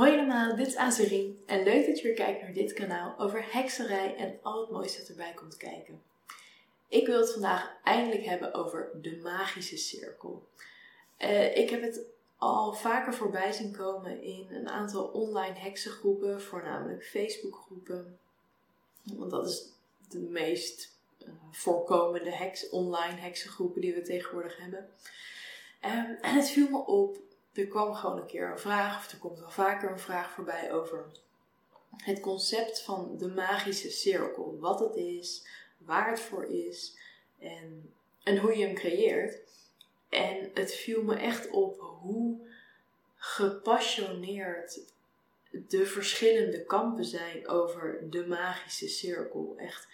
Hoi allemaal, dit is Azerien en leuk dat je weer kijkt naar dit kanaal over hekserij en al het mooiste dat erbij komt kijken. Ik wil het vandaag eindelijk hebben over de magische cirkel. Uh, ik heb het al vaker voorbij zien komen in een aantal online heksengroepen, voornamelijk Facebookgroepen. Want dat is de meest uh, voorkomende heks, online heksengroepen die we tegenwoordig hebben. Um, en het viel me op er kwam gewoon een keer een vraag, of er komt wel vaker een vraag voorbij over het concept van de magische cirkel. Wat het is, waar het voor is en, en hoe je hem creëert. En het viel me echt op hoe gepassioneerd de verschillende kampen zijn over de magische cirkel. Echt,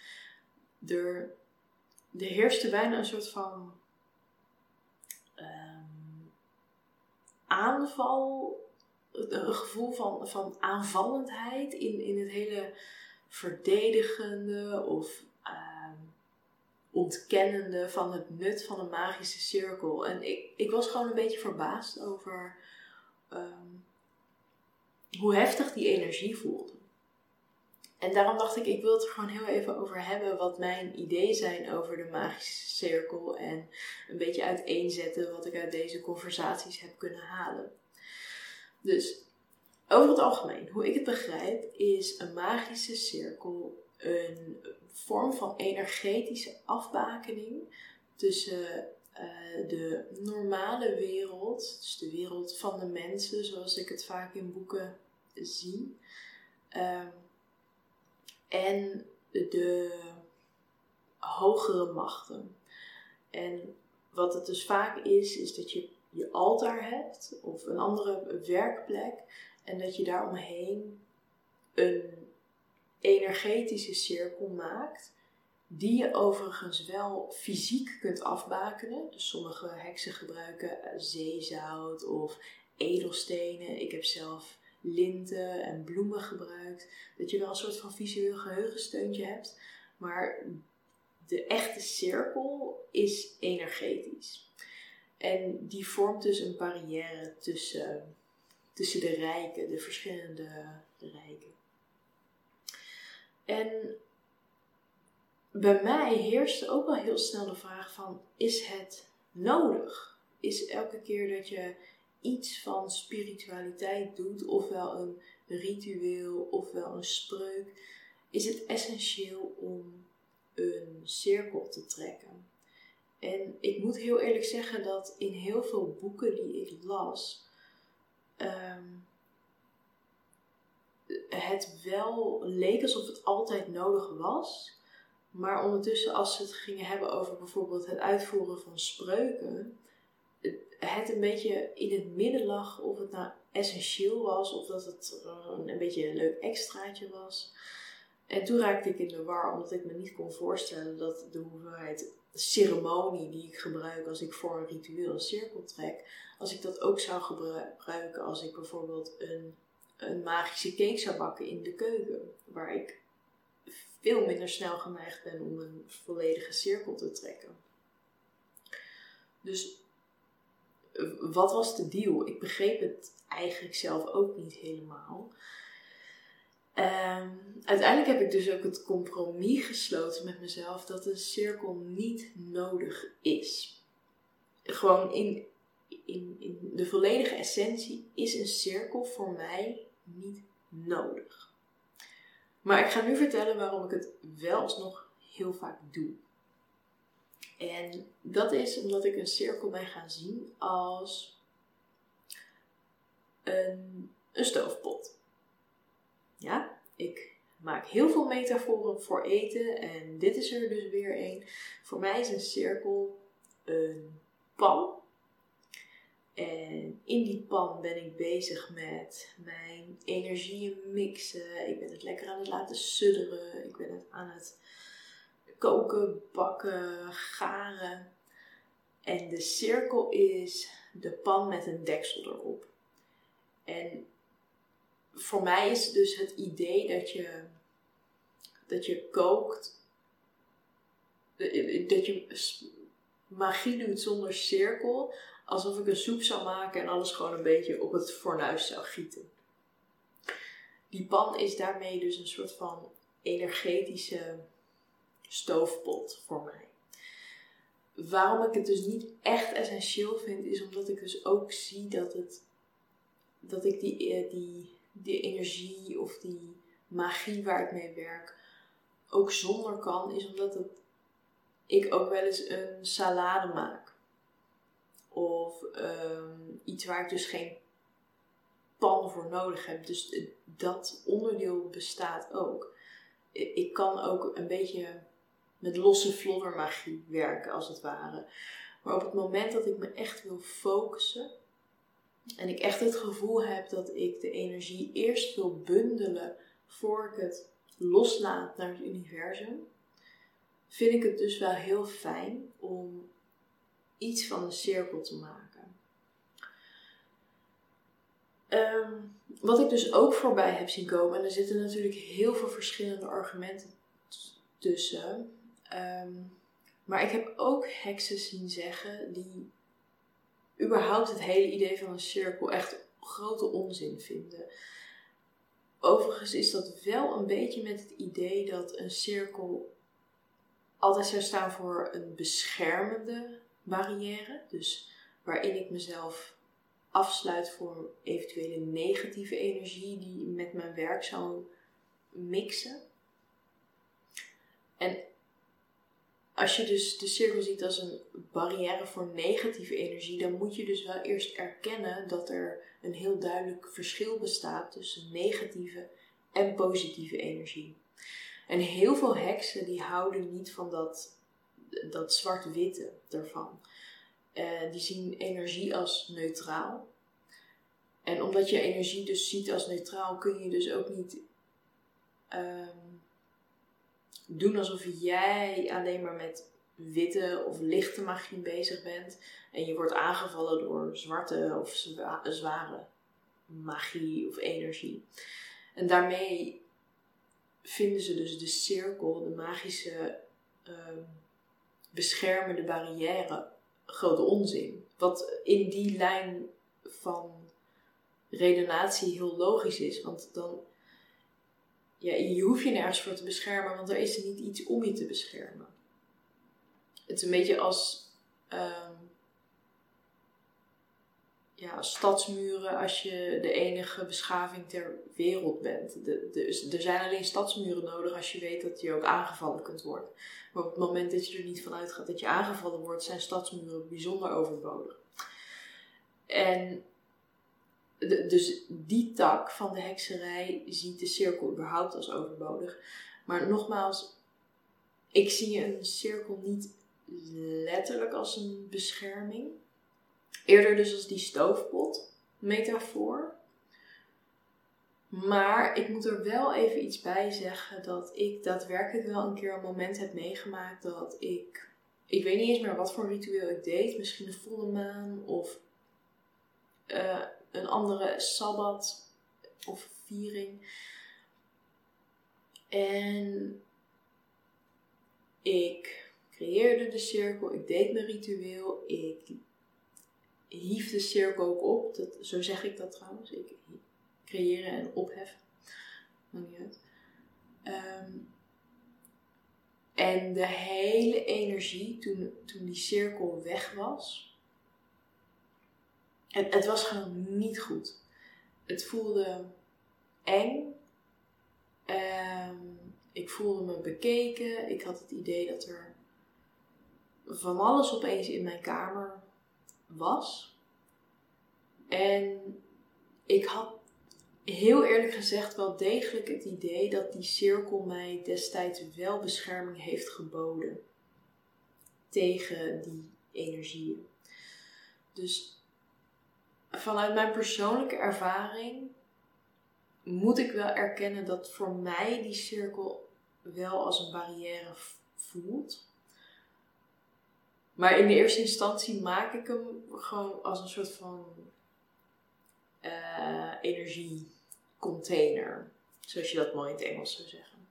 er, er heerste bijna een soort van aanval, een gevoel van, van aanvallendheid in, in het hele verdedigende of uh, ontkennende van het nut van een magische cirkel. En ik, ik was gewoon een beetje verbaasd over ehm, hoe heftig die energie voelde. En daarom dacht ik, ik wil het er gewoon heel even over hebben wat mijn ideeën zijn over de magische cirkel en een beetje uiteenzetten wat ik uit deze conversaties heb kunnen halen. Dus over het algemeen, hoe ik het begrijp, is een magische cirkel een vorm van energetische afbakening tussen uh, de normale wereld, dus de wereld van de mensen, zoals ik het vaak in boeken zie. Um, en de hogere machten. En wat het dus vaak is, is dat je je altaar hebt of een andere werkplek en dat je daaromheen een energetische cirkel maakt, die je overigens wel fysiek kunt afbakenen. Dus sommige heksen gebruiken zeezout of edelstenen. Ik heb zelf linten en bloemen gebruikt. Dat je wel een soort van visueel geheugensteuntje hebt. Maar de echte cirkel is energetisch. En die vormt dus een barrière tussen, tussen de rijken, de verschillende rijken. En bij mij heerste ook wel heel snel de vraag van, is het nodig? Is elke keer dat je iets van spiritualiteit doet, ofwel een ritueel, ofwel een spreuk, is het essentieel om een cirkel te trekken. En ik moet heel eerlijk zeggen dat in heel veel boeken die ik las, ehm, het wel leek alsof het altijd nodig was. Maar ondertussen, als ze het gingen hebben over bijvoorbeeld het uitvoeren van spreuken, het een beetje in het midden lag of het nou essentieel was of dat het een, beetje een leuk extraatje was. En toen raakte ik in de war omdat ik me niet kon voorstellen dat de hoeveelheid ceremonie die ik gebruik als ik voor een ritueel een cirkel trek, als ik dat ook zou gebruiken als ik bijvoorbeeld een, een magische cake zou bakken in de keuken, waar ik veel minder snel geneigd ben om een volledige cirkel te trekken. Dus wat was de deal? Ik begreep het eigenlijk zelf ook niet helemaal. Um, uiteindelijk heb ik dus ook het compromis gesloten met mezelf dat een cirkel niet nodig is. Gewoon in, in, in de volledige essentie is een cirkel voor mij niet nodig. Maar ik ga nu vertellen waarom ik het wel alsnog heel vaak doe. En dat is omdat ik een cirkel ben gaan zien als een, een stoofpot. Ja, ik maak heel veel metaforen voor eten en dit is er dus weer een. Voor mij is een cirkel een pan. En in die pan ben ik bezig met mijn energieën mixen. Ik ben het lekker aan het laten sudderen. Ik ben het aan het koken, bakken, garen. En de cirkel is de pan met een deksel erop. En voor mij is dus het idee dat je, dat je kookt, dat je magie doet zonder cirkel, alsof ik een soep zou maken en alles gewoon een beetje op het fornuis zou gieten. die pan is daarmee dus een soort van energetische stoofpot voor mij. Waarom ik het dus niet echt essentieel vind, is omdat ik dus ook zie dat, het, dat ik die, eh, die, die energie of die magie waar ik mee werk ook zonder kan, is omdat ik ook wel eens een salade maak. Of ehm, iets waar ik dus geen pan voor nodig heb. Dus dat onderdeel bestaat ook. Ik kan ook een beetje met losse vloddermagie werken, als het ware. Maar op het moment dat ik me echt wil focussen en ik echt het gevoel heb dat ik de energie eerst wil bundelen voor ik het loslaat naar het universum, vind ik het dus wel heel fijn om iets van een cirkel te maken. Ehm, wat ik dus ook voorbij heb zien komen, en er zitten natuurlijk heel veel verschillende argumenten tussen. Ehm, maar ik heb ook heksen zien zeggen die überhaupt het hele idee van een cirkel echt grote onzin vinden. Overigens is dat wel een beetje met het idee dat een cirkel altijd zou staan voor een beschermende barrière. Dus waarin ik mezelf afsluit voor eventuele negatieve energie die met mijn werk zou mixen. En als je dus de cirkel ziet als een barrière voor negatieve energie, dan moet je dus wel eerst erkennen dat er een heel duidelijk verschil bestaat tussen negatieve en positieve energie. En heel veel heksen die houden niet van dat, dat zwart-witte ervan. Uh, die zien energie als neutraal. En omdat je energie dus ziet als neutraal, kun je dus ook niet um, doen alsof jij alleen maar met witte of lichte magie bezig bent. En je wordt aangevallen door zwarte of zware magie of energie. En daarmee vinden ze dus de cirkel, de magische uh, beschermende barrière, grote onzin. Wat in die lijn van redenatie heel logisch is. Want dan, ja, je hoeft je nergens voor te beschermen, want er is niet iets om je te beschermen. Het is een beetje als um, ja, stadsmuren als je de enige beschaving ter wereld bent. De, er zijn alleen stadsmuren nodig als je weet dat je ook aangevallen kunt worden. Maar op het moment dat je er niet van uitgaat dat je aangevallen wordt, zijn stadsmuren bijzonder overbodig. En dus die tak van de hekserij ziet de cirkel überhaupt als overbodig. Maar nogmaals, ik zie een cirkel niet letterlijk als een bescherming. Eerder dus als die stoofpot metafoor. Maar ik moet er wel even iets bij zeggen dat ik daadwerkelijk wel een keer een moment heb meegemaakt dat ik. Ik weet niet eens meer wat voor ritueel ik deed. Misschien een volle maan of uh, een andere sabbat of viering. En ik creëerde de cirkel, ik deed mijn ritueel, ik hief de cirkel ook op. Dat, zo zeg ik dat trouwens. Ik creëren en opheffen. Maakt niet uit. Ehm, en de hele energie toen, toen die cirkel weg was, het, het was gewoon niet goed. Het voelde eng. Ehm, ik voelde me bekeken. Ik had het idee dat er van alles opeens in mijn kamer was. En ik had heel eerlijk gezegd wel degelijk het idee dat die cirkel mij destijds wel bescherming heeft geboden tegen die energieën. Dus vanuit mijn persoonlijke ervaring moet ik wel erkennen dat voor mij die cirkel wel als een barrière voelt. Maar in de eerste instantie maak ik hem gewoon als een soort van uh, energiecontainer. Zoals je dat mooi in het Engels zou zeggen.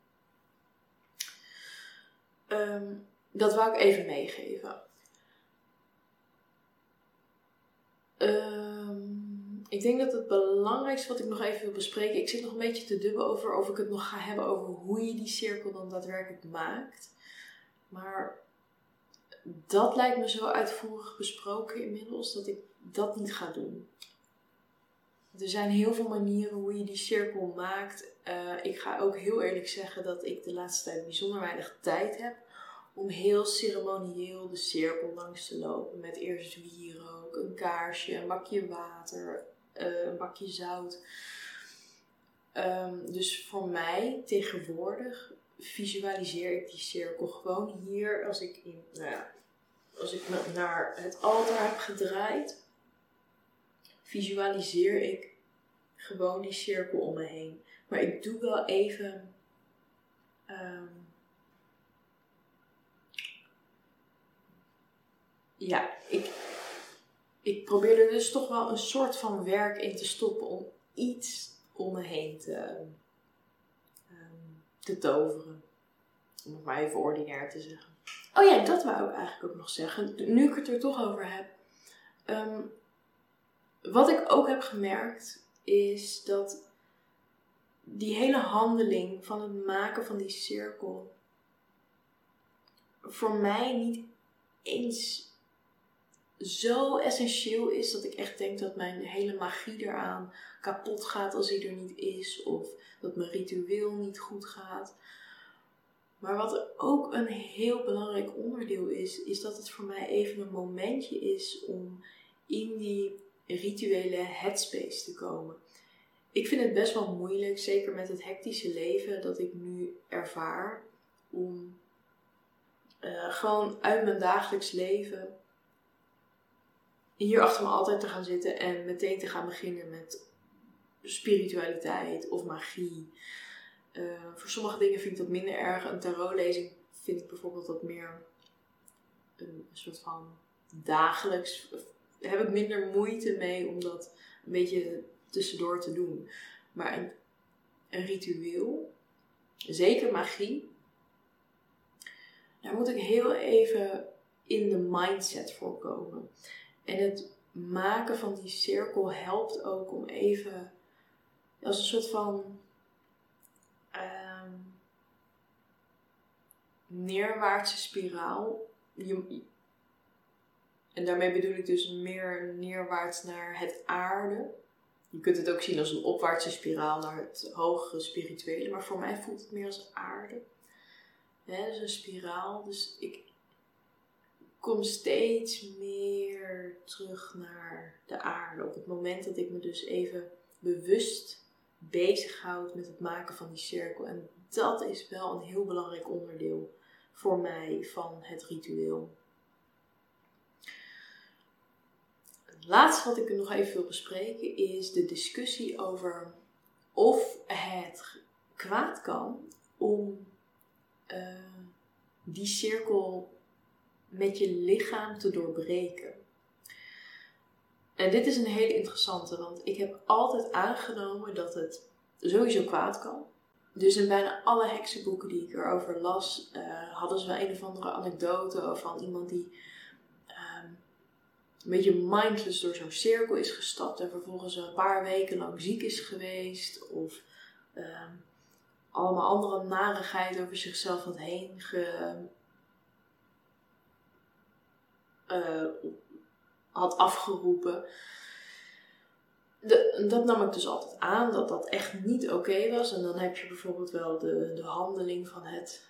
Ehm, dat wou ik even meegeven. Um, ik denk dat het belangrijkste wat ik nog even wil bespreken, ik zit nog een beetje te dubben over of ik het nog ga hebben over hoe je die cirkel dan daadwerkelijk maakt. Maar dat lijkt me zo uitvoerig besproken inmiddels dat ik dat niet ga doen. Er zijn heel veel manieren hoe je die cirkel maakt. Uh, ik ga ook heel eerlijk zeggen dat ik de laatste tijd bijzonder weinig tijd heb om heel ceremonieel de cirkel langs te lopen. Met eerst wierook, een kaarsje, een bakje water, uh, een bakje zout. Um, dus voor mij tegenwoordig visualiseer ik die cirkel gewoon hier als ik, in, nou ja, als ik naar het altaar heb gedraaid. Visualiseer ik gewoon die cirkel om me heen. Maar ik doe wel even. Um, ja, ik, ik probeer er dus toch wel een soort van werk in te stoppen om iets om me heen te, um, te toveren. Om het maar even ordinair te zeggen. Oh ja, dat wou ik eigenlijk ook nog zeggen. Nu ik het er toch over heb. Um, wat ik ook heb gemerkt is dat die hele handeling van het maken van die cirkel voor mij niet eens zo essentieel is dat ik echt denk dat mijn hele magie eraan kapot gaat als hij er niet is, of dat mijn ritueel niet goed gaat. Maar wat ook een heel belangrijk onderdeel is, is dat het voor mij even een momentje is om in die rituele headspace te komen. Ik vind het best wel moeilijk, zeker met het hectische leven dat ik nu ervaar, om uh, gewoon uit mijn dagelijks leven hier achter me altijd te gaan zitten en meteen te gaan beginnen met spiritualiteit of magie. Uh, voor sommige dingen vind ik dat minder erg. Een tarotlezing vind ik bijvoorbeeld wat meer een soort van dagelijks. Heb ik minder moeite mee om dat een beetje tussendoor te doen. Maar een, een ritueel, zeker magie, daar moet ik heel even in de mindset voor komen. En het maken van die cirkel helpt ook om even als een soort van um, neerwaartse spiraal. Je, en daarmee bedoel ik dus meer neerwaarts naar het aarde. Je kunt het ook zien als een opwaartse spiraal naar het hogere spirituele, maar voor mij voelt het meer als aarde. Hè, dus een spiraal. Dus ik kom steeds meer terug naar de aarde. Op het moment dat ik me dus even bewust bezighoud met het maken van die cirkel. En dat is wel een heel belangrijk onderdeel voor mij van het ritueel. Het laatste wat ik nog even wil bespreken is de discussie over of het kwaad kan om uh, die cirkel met je lichaam te doorbreken. En dit is een hele interessante, want ik heb altijd aangenomen dat het sowieso kwaad kan. Dus in bijna alle heksenboeken die ik erover las, uh, hadden ze wel een of andere anekdote van iemand die uh, een beetje mindless door zo'n cirkel is gestapt en vervolgens een paar weken lang ziek is geweest. Of uh, allemaal andere narigheid over zichzelf had heen ge, uh, had afgeroepen. De, dat nam ik dus altijd aan, dat dat echt niet oké was. En dan heb je bijvoorbeeld wel de, de handeling van het.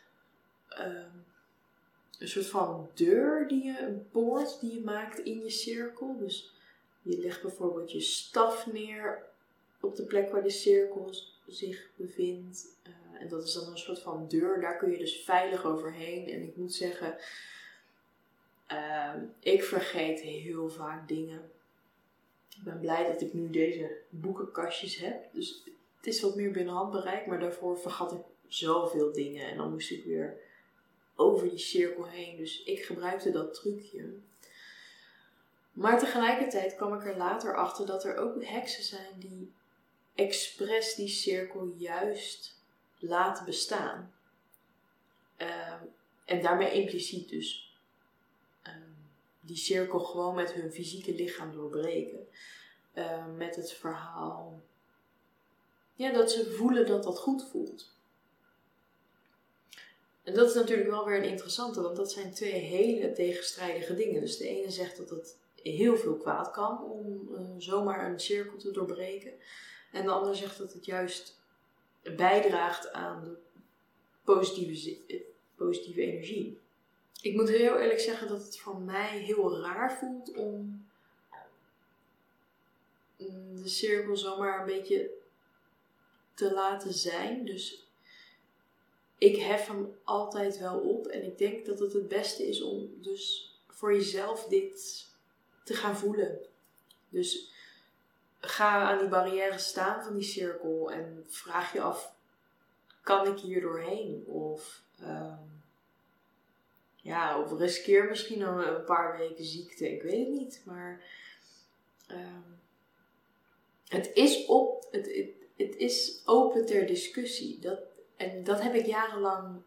Uh, een soort van deur die je, een poort die je maakt in je cirkel. Dus je legt bijvoorbeeld je staf neer op de plek waar de cirkel zich bevindt. Uh, en dat is dan een soort van deur, daar kun je dus veilig overheen. En ik moet zeggen, uh, ik vergeet heel vaak dingen. Ik ben blij dat ik nu deze boekenkastjes heb. Dus het is wat meer binnen handbereik, maar daarvoor vergat ik zoveel dingen. En dan moest ik weer over die cirkel heen. Dus ik gebruikte dat trucje. Maar tegelijkertijd kwam ik er later achter dat er ook heksen zijn die expres die cirkel juist laten bestaan. Uh, en daarmee impliciet dus die cirkel gewoon met hun fysieke lichaam doorbreken. eh, met het verhaal. Ja, dat ze voelen dat dat goed voelt. En dat is natuurlijk wel weer een interessante, want dat zijn twee hele tegenstrijdige dingen. Dus de ene zegt dat het heel veel kwaad kan om uh, zomaar een cirkel te doorbreken. En de ander zegt dat het juist bijdraagt aan de positieve, eh, positieve energie. Ik moet heel eerlijk zeggen dat het voor mij heel raar voelt om de cirkel zomaar een beetje te laten zijn. Dus ik hef hem altijd wel op. En ik denk dat het het beste is om dus voor jezelf dit te gaan voelen. Dus ga aan die barrière staan van die cirkel en vraag je af: kan ik hier doorheen? Of, um, ja, of riskeer misschien een paar weken ziekte, ik weet het niet. Maar um, het is op, het, het, het is open ter discussie. Dat, en dat heb ik jarenlang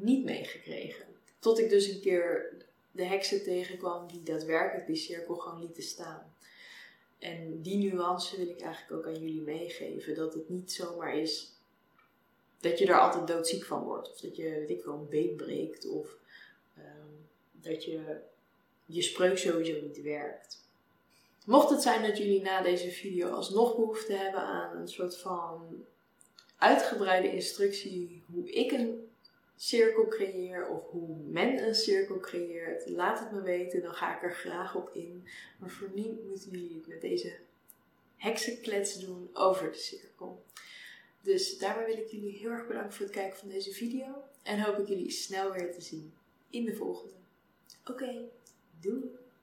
niet meegekregen. Tot ik dus een keer de heksen tegenkwam die daadwerkelijk die cirkel gewoon lieten staan. En die nuance wil ik eigenlijk ook aan jullie meegeven. Dat het niet zomaar is dat je er altijd doodziek van wordt. Of dat je, weet ik wel, een been breekt. Of um, dat je, je spreuk sowieso niet werkt. Mocht het zijn dat jullie na deze video alsnog behoefte hebben aan een soort van uitgebreide instructie hoe ik een cirkel creëer of hoe men een cirkel creëert, laat het me weten, dan ga ik er graag op in. Maar voor nu moeten jullie het met deze heksenklets doen over de cirkel. Dus daarmee wil ik jullie heel erg bedanken voor het kijken van deze video en hoop ik jullie snel weer te zien in de volgende. Oké, doei!